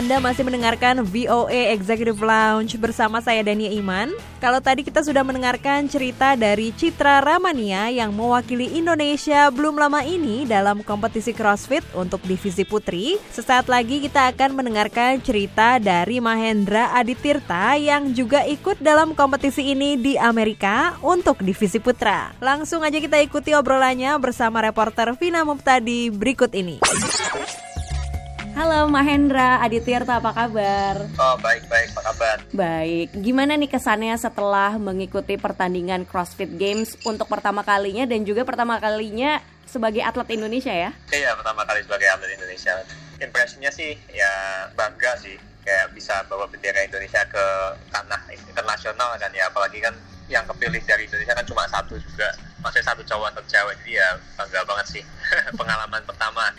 Anda masih mendengarkan VOA Executive Lounge bersama saya Dania Iman. Kalau tadi kita sudah mendengarkan cerita dari Citra Ramania yang mewakili Indonesia belum lama ini dalam kompetisi CrossFit untuk divisi putri. Sesaat lagi kita akan mendengarkan cerita dari Mahendra Aditirta yang juga ikut dalam kompetisi ini di Amerika untuk divisi putra. Langsung aja kita ikuti obrolannya bersama reporter Vina Muptadi berikut ini. Halo Mahendra Aditirta, apa kabar? Oh baik baik, apa kabar? Baik, gimana nih kesannya setelah mengikuti pertandingan CrossFit Games untuk pertama kalinya dan juga pertama kalinya sebagai atlet Indonesia ya? Iya pertama kali sebagai atlet Indonesia. Impresinya sih ya bangga sih, kayak bisa bawa bendera Indonesia ke tanah internasional kan ya, apalagi kan yang kepilih dari Indonesia kan cuma satu juga maksudnya satu cowok atau cewek jadi ya bangga banget sih pengalaman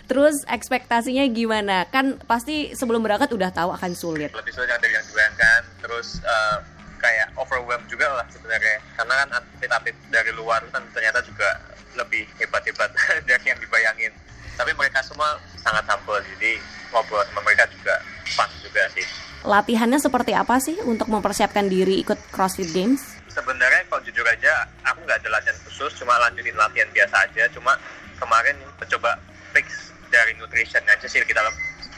terus ekspektasinya gimana? Kan pasti sebelum berangkat udah tahu akan sulit. Lebih sulit dari yang dibayangkan terus uh, kayak overwhelmed juga lah sebenarnya. Karena kan atlet-atlet dari luar kan ternyata juga lebih hebat-hebat dari yang dibayangin. Tapi mereka semua sangat humble jadi ngobrol sama mereka juga fun juga sih. Latihannya seperti apa sih untuk mempersiapkan diri ikut CrossFit Games? Sebenarnya kalau jujur aja aku nggak ada latihan khusus cuma lanjutin latihan biasa aja. Cuma kemarin mencoba fix dari nutrition aja sih kita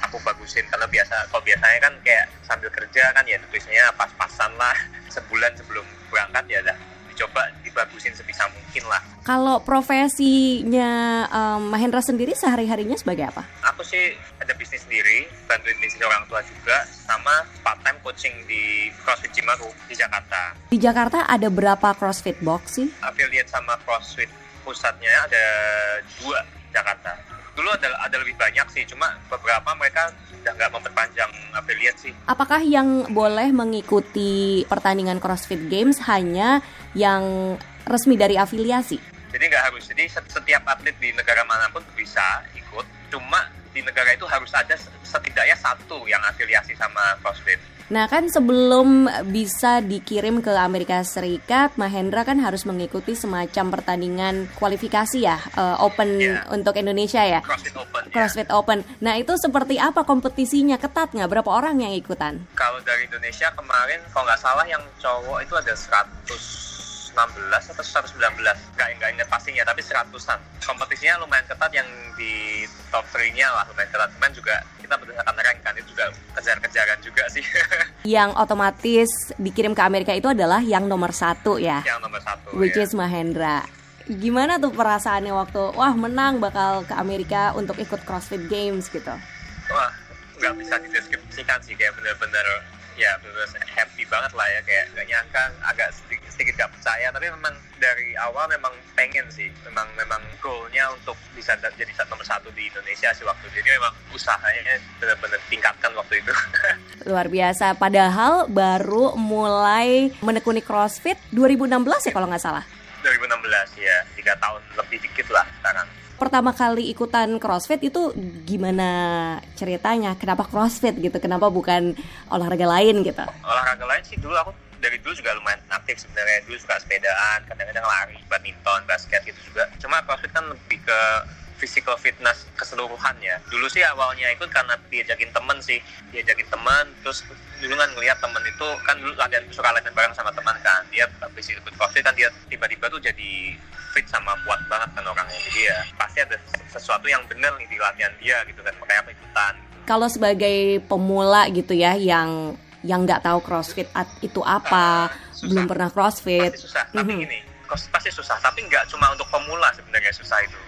aku bagusin karena biasa kalau biasanya kan kayak sambil kerja kan ya nutrisinya pas-pasan lah sebulan sebelum berangkat ya dah dicoba dibagusin sebisa mungkin lah. Kalau profesinya um, Mahendra sendiri sehari-harinya sebagai apa? Aku sih ada bisnis sendiri, bantuin bisnis orang tua juga, sama part-time coaching di CrossFit Cimaru di Jakarta. Di Jakarta ada berapa CrossFit box sih? Affiliate sama CrossFit pusatnya ada dua Jakarta. Dulu ada ada lebih banyak sih, cuma beberapa mereka udah nggak memperpanjang affiliate sih. Apakah yang boleh mengikuti pertandingan CrossFit Games hanya yang resmi dari afiliasi? Jadi nggak harus. Jadi setiap atlet di negara mana pun bisa ikut. Cuma di negara itu harus ada setidaknya satu yang afiliasi sama CrossFit. Nah kan sebelum bisa dikirim ke Amerika Serikat, Mahendra kan harus mengikuti semacam pertandingan kualifikasi ya, uh, Open yeah. untuk Indonesia ya. CrossFit Open. CrossFit yeah. Open. Nah itu seperti apa kompetisinya? Ketat nggak? Berapa orang yang ikutan? Kalau dari Indonesia kemarin, kalau nggak salah yang cowok itu ada 100 116 atau 119 nggak nggak ingat pastinya tapi seratusan kompetisinya lumayan ketat yang di top 3 nya lah lumayan ketat cuman juga kita berdasarkan rank kan itu juga kejar-kejaran juga sih. Yang otomatis dikirim ke Amerika itu adalah yang nomor satu ya? Yang nomor satu which ya. is Mahendra. Gimana tuh perasaannya waktu wah menang bakal ke Amerika untuk ikut CrossFit Games gitu? Wah nggak bisa dideskripsikan sih kayak bener-bener ya bener happy banget lah ya kayak gak nyangka agak sedikit, sedikit gak percaya. Tapi memang dari awal memang pengen sih memang memang goalnya untuk bisa jadi nomor satu di Indonesia sih waktu itu. Jadi memang usahanya benar-benar tingkatkan waktu itu. Luar biasa. Padahal baru mulai menekuni CrossFit 2016 ya kalau nggak salah? 2016 ya. Tiga tahun lebih dikit lah sekarang pertama kali ikutan CrossFit itu gimana ceritanya? Kenapa CrossFit gitu? Kenapa bukan olahraga lain gitu? Olahraga lain sih dulu aku dari dulu juga lumayan aktif sebenarnya dulu suka sepedaan kadang-kadang lari badminton basket gitu juga cuma CrossFit kan lebih ke physical fitness keseluruhan ya dulu sih awalnya ikut karena diajakin temen sih diajakin temen terus dulu kan ngeliat temen itu kan dulu latihan suka latihan bareng sama teman kan dia habis ikut CrossFit kan dia tiba-tiba tuh jadi fit sama kuat banget kan orangnya jadi ya pasti ada sesuatu yang benar nih di latihan dia gitu kan. Makanya apa ikutan. Kalau sebagai pemula gitu ya yang yang nggak tahu CrossFit itu apa uh, belum pernah CrossFit. Pasti susah. Tapi mm -hmm. gini pasti susah. Tapi nggak cuma untuk pemula sebenarnya susah itu.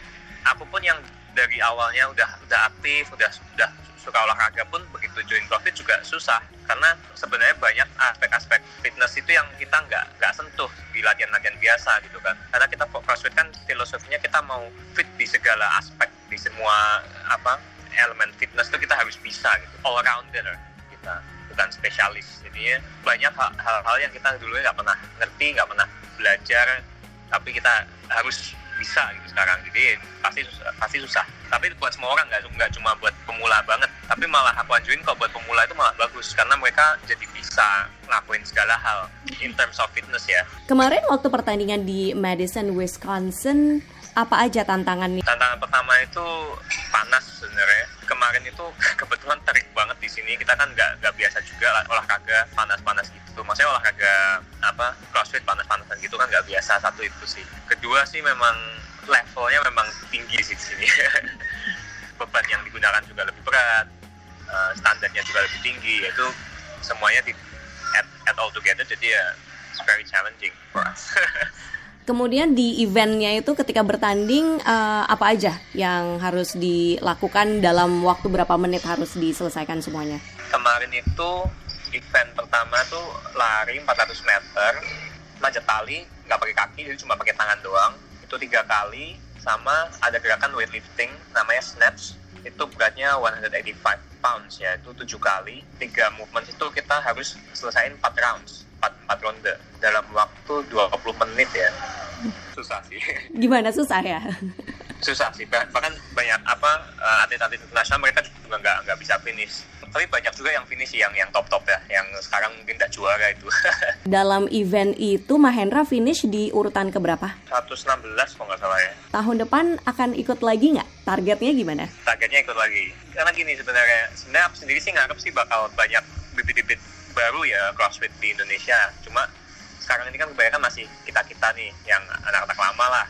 Aku pun yang dari awalnya udah udah aktif udah sudah suka olahraga pun begitu join CrossFit juga susah karena sebenarnya banyak aspek-aspek fitness itu yang kita nggak nggak sentuh di latihan-latihan biasa gitu kan. Karena kita CrossFit kan filosofinya kita mau fit di segala aspek di semua apa elemen fitness itu kita harus bisa gitu all rounder kita bukan spesialis. Jadi banyak hal-hal yang kita dulu nggak pernah ngerti nggak pernah belajar tapi kita harus bisa gitu sekarang. Jadi pasti susah, pasti susah. Tapi buat semua orang nggak nggak cuma buat pemula banget tapi malah aku anjurin kok buat pemula itu malah bagus karena mereka jadi bisa ngelakuin segala hal in terms of fitness ya. Kemarin waktu pertandingan di Madison, Wisconsin, apa aja tantangannya? tantangan pertama itu panas sebenarnya. Kemarin itu kebetulan terik banget di sini. Kita kan nggak nggak biasa juga lah olahraga panas-panas gitu. Maksudnya olahraga apa crossfit panas-panasan gitu kan nggak biasa satu itu sih. Kedua sih memang levelnya memang tinggi sih di sini. Beban yang digunakan juga lebih berat juga lebih tinggi itu semuanya di add, add all together jadi ya it's very challenging for us. Kemudian di eventnya itu ketika bertanding eh, apa aja yang harus dilakukan dalam waktu berapa menit harus diselesaikan semuanya? kemarin itu event pertama tuh lari 400 meter manjat tali nggak pakai kaki jadi cuma pakai tangan doang. Itu tiga kali sama ada gerakan weightlifting namanya snatch itu beratnya 185 pounds ya itu tujuh kali. Tiga movement itu kita harus selesaiin 4 rounds 4, 4 ronde. Dalam waktu 20 menit ya. Susah sih. Gimana? Susah ya? Susah sih Bah- bahkan banyak apa eh, atlet-atlet internasional mereka juga nggak nggak bisa finish. Tapi banyak juga yang finish sih, yang yang top top ya yang sekarang mungkin nggak juara itu. Dalam event itu Mahendra finish di urutan keberapa? 116 kalau nggak salah ya. Tahun depan akan ikut lagi nggak? Targetnya gimana? targetnya ikut lagi. Karena gini sebenarnya sebenarnya aku sendiri sih nganggap sih bakal banyak bibit-bibit baru ya crossfit di Indonesia. Cuma sekarang ini kan kebanyakan masih kita kita nih yang anak-anak lama lah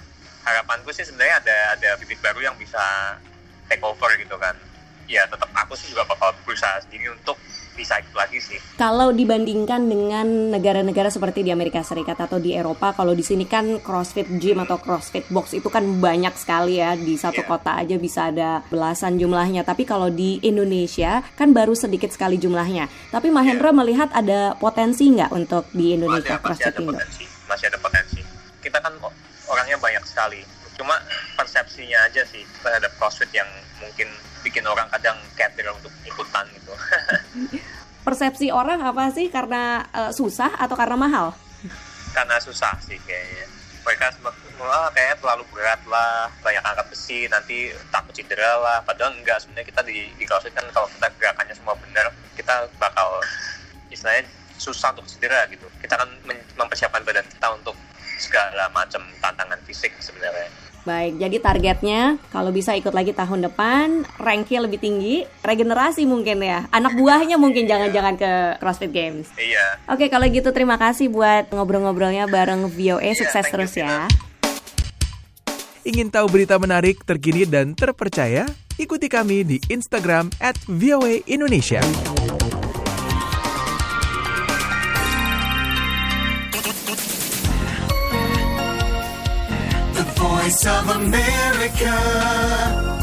harapanku sih sebenarnya ada ada bibit baru yang bisa take over gitu kan ya tetap aku sih juga bakal berusaha sendiri untuk bisa ikut lagi sih Kalau dibandingkan dengan negara-negara seperti di Amerika Serikat atau di Eropa, kalau di sini kan CrossFit gym atau CrossFit box itu kan banyak sekali ya di satu Iya. kota aja bisa ada belasan jumlahnya. Tapi kalau di Indonesia kan baru sedikit sekali jumlahnya. Tapi Mahendra melihat ada potensi nggak untuk di Indonesia masih, masih CrossFit ada Indo? potensi masih ada potensi sekali. Cuma persepsinya aja sih terhadap crossfit yang mungkin bikin orang kadang cater untuk ikutan gitu. Persepsi orang apa sih? Karena eh, susah atau karena mahal? karena susah sih kayaknya. Mereka semua wah kayaknya terlalu berat lah banyak angkat besi nanti takut cedera lah. Padahal enggak sebenarnya kita di, di crossfit kan kalau kita gerakannya semua benar kita bakal istilahnya susah untuk cedera gitu. Kita kan men- mempersiapkan badan kita untuk segala macam tantangan fisik sebenarnya Baik, jadi targetnya kalau bisa ikut lagi tahun depan, ranknya lebih tinggi, regenerasi mungkin ya. Anak buahnya mungkin jangan-jangan ke CrossFit Games. iya Oke, kalau gitu terima kasih buat ngobrol-ngobrolnya bareng VOA. Iya, Sukses you, terus ya. Ingin tahu berita menarik, terkini, dan terpercaya? Ikuti kami di Instagram at VOA Indonesia. Voice of America.